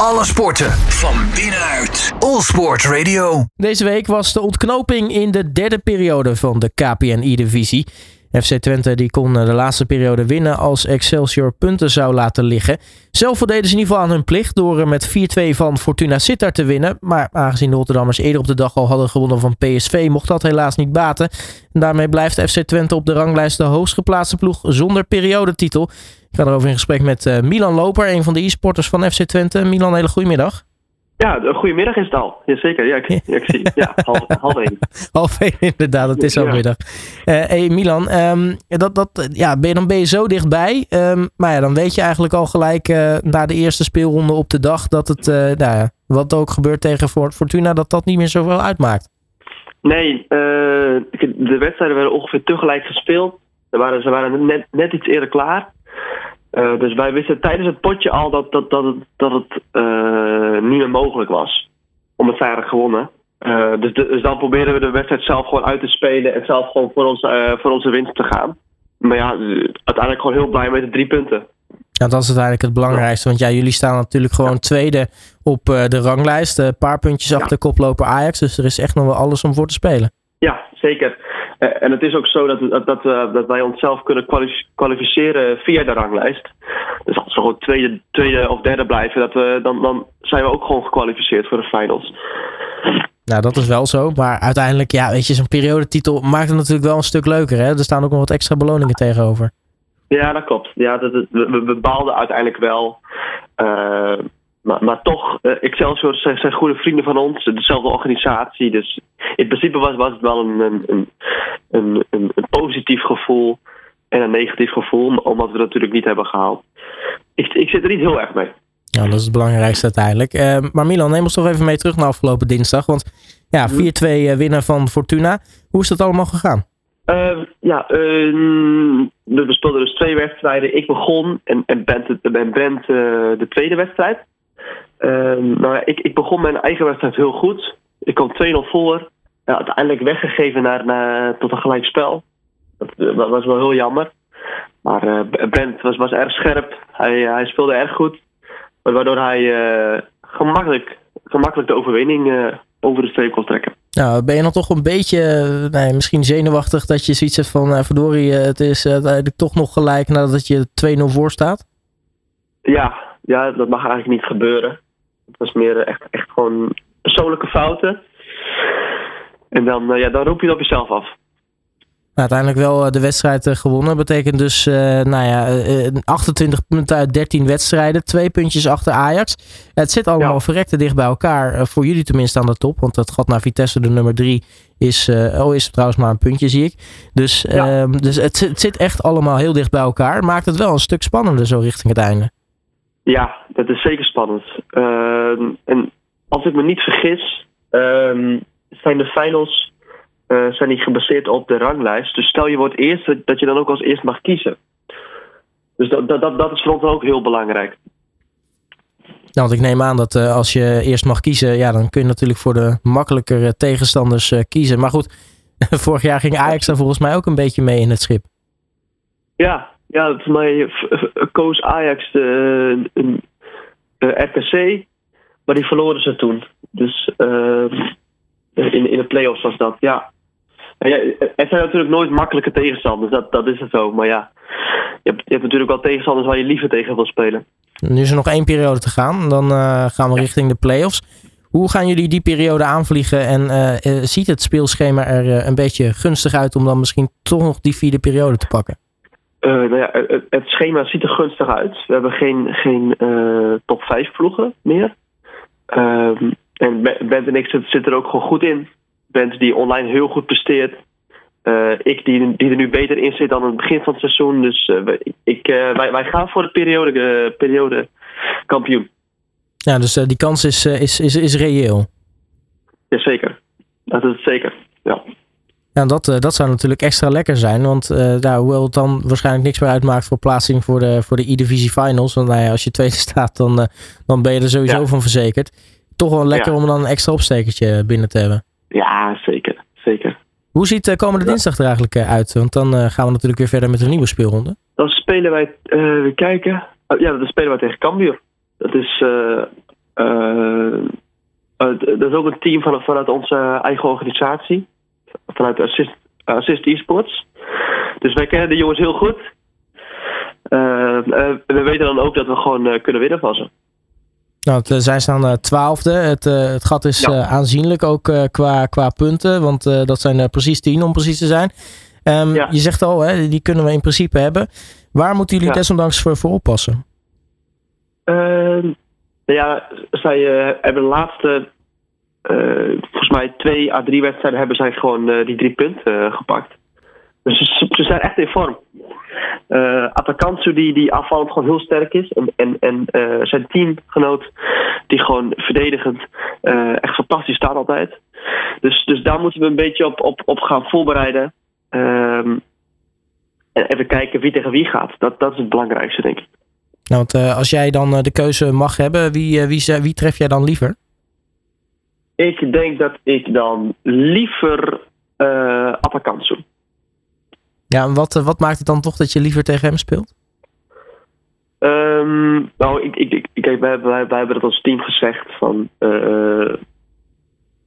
Alle sporten van binnenuit. All Sport Radio. Deze week was de ontknoping in de derde periode van de KPNI-divisie. FC Twente die kon de laatste periode winnen als Excelsior punten zou laten liggen. Zelf voldeden ze in ieder geval aan hun plicht door met 4-2 van Fortuna Sittard te winnen. Maar aangezien de Rotterdammers eerder op de dag al hadden gewonnen van PSV, mocht dat helaas niet baten. En daarmee blijft FC Twente op de ranglijst de hoogst geplaatste ploeg zonder periodetitel. Ik ga erover in gesprek met Milan Loper, een van de e-sporters van FC Twente. Milan, hele goedemiddag. Ja, goedemiddag is het al. Jazeker, ja, ik, ja, ik zie. Ja, half, half één. half één, inderdaad, het is al middag. Uh, hey Milan, um, dat, dat, ja, ben je, dan ben je zo dichtbij. Um, maar ja, dan weet je eigenlijk al gelijk uh, na de eerste speelronde op de dag dat het, uh, nou ja, wat ook gebeurt tegen Fortuna, dat dat niet meer zoveel uitmaakt. Nee, de wedstrijden werden ongeveer tegelijk gespeeld. Ze waren, ze waren net, net iets eerder klaar. Uh, dus wij wisten tijdens het potje al dat, dat, dat het, dat het uh, niet meer mogelijk was. Om het veilig gewonnen. Uh, dus, dus, dan probeerden we de wedstrijd zelf gewoon uit te spelen en zelf gewoon voor, ons, voor onze winst te gaan. Maar ja, uiteindelijk gewoon heel blij met de drie punten. Ja, dat is uiteindelijk het belangrijkste. Want ja, jullie staan natuurlijk gewoon ja. tweede op de ranglijst. Een paar puntjes achter koploper Ajax. Dus er is echt nog wel alles om voor te spelen. Ja, zeker. Uh, en het is ook zo dat, dat, dat, uh, dat wij onszelf kunnen kwalificeren via de ranglijst. Dus als we gewoon tweede, tweede of derde blijven, dat we, dan, dan zijn we ook gewoon gekwalificeerd voor de finals. Nou, dat is wel zo. Maar uiteindelijk, ja, weet je, zo'n periodetitel maakt het natuurlijk wel een stuk leuker. Hè? Er staan ook nog wat extra beloningen tegenover. Ja, dat klopt. Ja, dat, dat, we, we baalden uiteindelijk wel. Uh, maar, maar toch, uh, Excelsior zijn, zijn goede vrienden van ons, dezelfde organisatie. Dus in principe was, was het wel een, een, een, een, een positief gevoel en een negatief gevoel, omdat we dat natuurlijk niet hebben gehaald. Ik, ik zit er niet heel erg mee. Ja, dat is het belangrijkste uiteindelijk. Uh, maar Milan, neem ons toch even mee terug naar afgelopen dinsdag. Want ja, 4-2 winnen van Fortuna. Hoe is dat allemaal gegaan? Uh, ja, we speelden dus twee wedstrijden. Ik begon en, en Bent, en Bent de tweede wedstrijd. Nou, ik, ik begon mijn eigen wedstrijd heel goed. Ik kwam 2-0 voor. Ja, uiteindelijk weggegeven naar, naar, tot een gelijk spel. Dat, dat was wel heel jammer. Maar uh, Brent was, was erg scherp. Hij, hij speelde erg goed. Waardoor hij uh, gemakkelijk, gemakkelijk de overwinning uh, over de streep kon trekken. Nou, ben je dan toch een beetje, nee, misschien zenuwachtig dat je zoiets hebt van, verdorie, het is uiteindelijk toch nog gelijk nadat je 2-0 voor staat? Ja, ja, dat mag eigenlijk niet gebeuren. Het was meer echt, echt gewoon persoonlijke fouten. En dan, uh, ja, dan roep je het op jezelf af. Nou, uiteindelijk wel de wedstrijd gewonnen. Betekent dus uh, nou ja, uh, 28 punten uit 13 wedstrijden. Twee puntjes achter Ajax. Het zit allemaal ja. verrekte dicht bij elkaar. voor jullie tenminste aan de top. Want het gat naar Vitesse, de nummer 3, is, oh, is trouwens maar een puntje, zie ik. Dus, ja. dus het, het, zit echt allemaal heel dicht bij elkaar. Maakt het wel een stuk spannender zo richting het einde. Ja, dat is zeker spannend. Uh, en als ik me niet vergis, uh, zijn de finals uh, zijn die gebaseerd op de ranglijst. Dus stel je wordt eerste, dat je dan ook als eerst mag kiezen. Dus dat, dat, dat is voor ons ook heel belangrijk. Ja, want ik neem aan dat uh, als je eerst mag kiezen, ja, dan kun je natuurlijk voor de makkelijkere tegenstanders uh, kiezen. Maar goed, vorig jaar ging Ajax daar volgens mij ook een beetje mee in het schip. Ja, ja, volgens mij koos Ajax de, de, de RKC, maar die verloren ze toen. Dus uh, in, in de play-offs was dat, ja. ja. Het zijn natuurlijk nooit makkelijke tegenstanders, dat, dat is het zo. Maar ja, je hebt, je hebt natuurlijk wel tegenstanders waar je liever tegen wil spelen. Nu is er nog één periode te gaan, dan uh, gaan we richting de play-offs. Hoe gaan jullie die periode aanvliegen en uh, ziet het speelschema er een beetje gunstig uit om dan misschien toch nog die vierde periode te pakken? Uh, nou ja, het, het, schema ziet er gunstig uit. We hebben geen, geen uh, top 5 ploegen meer. Uh, en Bent en ik zitten zit er ook gewoon goed in. Bent die online heel goed presteert. Uh, ik die, die er nu beter in zit dan aan het begin van het seizoen. Dus ik, wij, wij gaan voor de periode, periode kampioen. Ja, dus die kans is, is, is, is reëel. Jazeker. Dat is het zeker, ja. Ja, dat, uh, dat zou natuurlijk extra lekker zijn. Want uh, nou, hoewel het dan waarschijnlijk niks meer uitmaakt voor plaatsing voor de, voor de E-Divisie Finals. Want nou ja, als je tweede staat, dan, uh, dan ben je er sowieso ja. van verzekerd. Toch wel lekker ja. om dan een extra opstekertje binnen te hebben. Ja, zeker. zeker. Hoe ziet de komende dinsdag er eigenlijk uit? Want dan gaan we natuurlijk weer verder met een nieuwe speelronde. Dan spelen wij, we kijken. Oh, ja, dan spelen wij tegen Cambuur. Dat is dat is ook een team van, vanuit onze eigen organisatie. Vanuit Assist, Assist Esports. Dus wij kennen de jongens heel goed. Uh, we weten dan ook dat we gewoon kunnen winnen van ze. Nou, het, zij staan twaalfde. Het, het gat is ja. aanzienlijk ook qua, qua punten. Want dat zijn precies tien om precies te zijn. Um, ja. Je zegt al, hè, die kunnen we in principe hebben. Waar moeten jullie ja. desondanks voor, voor oppassen? Uh, ja, zij uh, hebben de laatste, volgens mij twee à drie wedstrijden hebben zij gewoon uh, die drie punten gepakt. Dus ze, zijn echt in vorm. Uh, die, die afvallend gewoon heel sterk is. En, en, zijn teamgenoot die gewoon verdedigend echt fantastisch staat altijd. Dus, dus daar moeten we een beetje op, op, op gaan voorbereiden. Um, en even kijken wie tegen wie gaat. Dat, dat is het belangrijkste, denk ik. Nou, want als jij dan de keuze mag hebben, wie, wie, wie tref jij dan liever? Ik denk dat ik dan liever uh, Atakansu. Ja, en wat, wat maakt het dan toch dat je liever tegen hem speelt? Um, nou, ik, ik, ik, kijk, wij, wij, wij hebben dat als team gezegd van,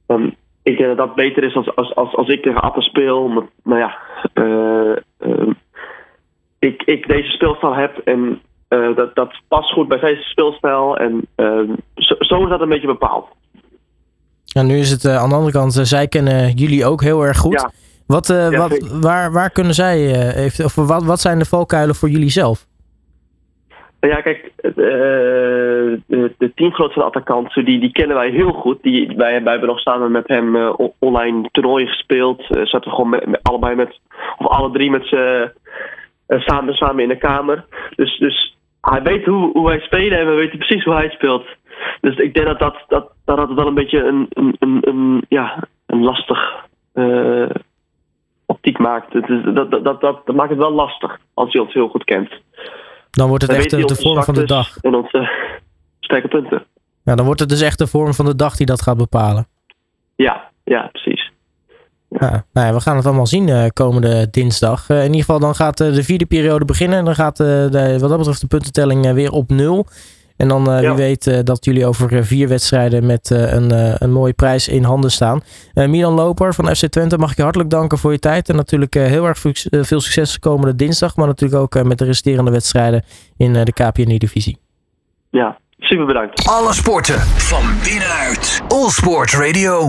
van ik denk dat dat beter is als, als, als, als ik tegen Atta speel. Maar, ja, ik, ik deze speelstijl heb en dat, dat past goed bij zijn speelstijl. En uh, zo, zo, is dat een beetje bepaald. Ja, nu is het uh, aan de andere kant, zij kennen jullie ook heel erg goed. Ja. Wat, ja, wat, waar, waar kunnen zij, heeft, of wat, wat zijn de valkuilen voor jullie zelf? Ja, kijk, de, de teamgenoot van die, die kennen wij heel goed. Die, wij, wij hebben nog samen met hem online toernooien gespeeld. zaten we gewoon met, met, allebei met, of alle drie met z'n samen, samen in de kamer. Dus, dus hij weet hoe, hoe wij spelen en we weten precies hoe hij speelt. Dus ik denk dat dat, dat, dat, dat wel een beetje een, een, een, een ja, een lastig uh, optiek maakt. Het is, dat, dat, dat, dat, maakt het wel lastig als hij ons heel goed kent. Dan wordt het dan echt de, de vorm van de dag. En onze sterke punten. Ja, dan wordt het dus echt de vorm van de dag die dat gaat bepalen. Ja, ja, precies. Ja, nou ja, we gaan het allemaal zien uh, komende dinsdag. Uh, in ieder geval dan gaat uh, de vierde periode beginnen. En dan gaat de, wat dat betreft de puntentelling weer op nul. En dan ja. wie weet dat jullie over vier wedstrijden met een, een mooie prijs in handen staan. Milan Loper van FC Twente mag ik je hartelijk danken voor je tijd. En natuurlijk heel erg veel succes komende dinsdag. Maar natuurlijk ook met de resterende wedstrijden in de KPNI-divisie. Ja, super bedankt. Alle sporten van binnenuit. All Sport Radio.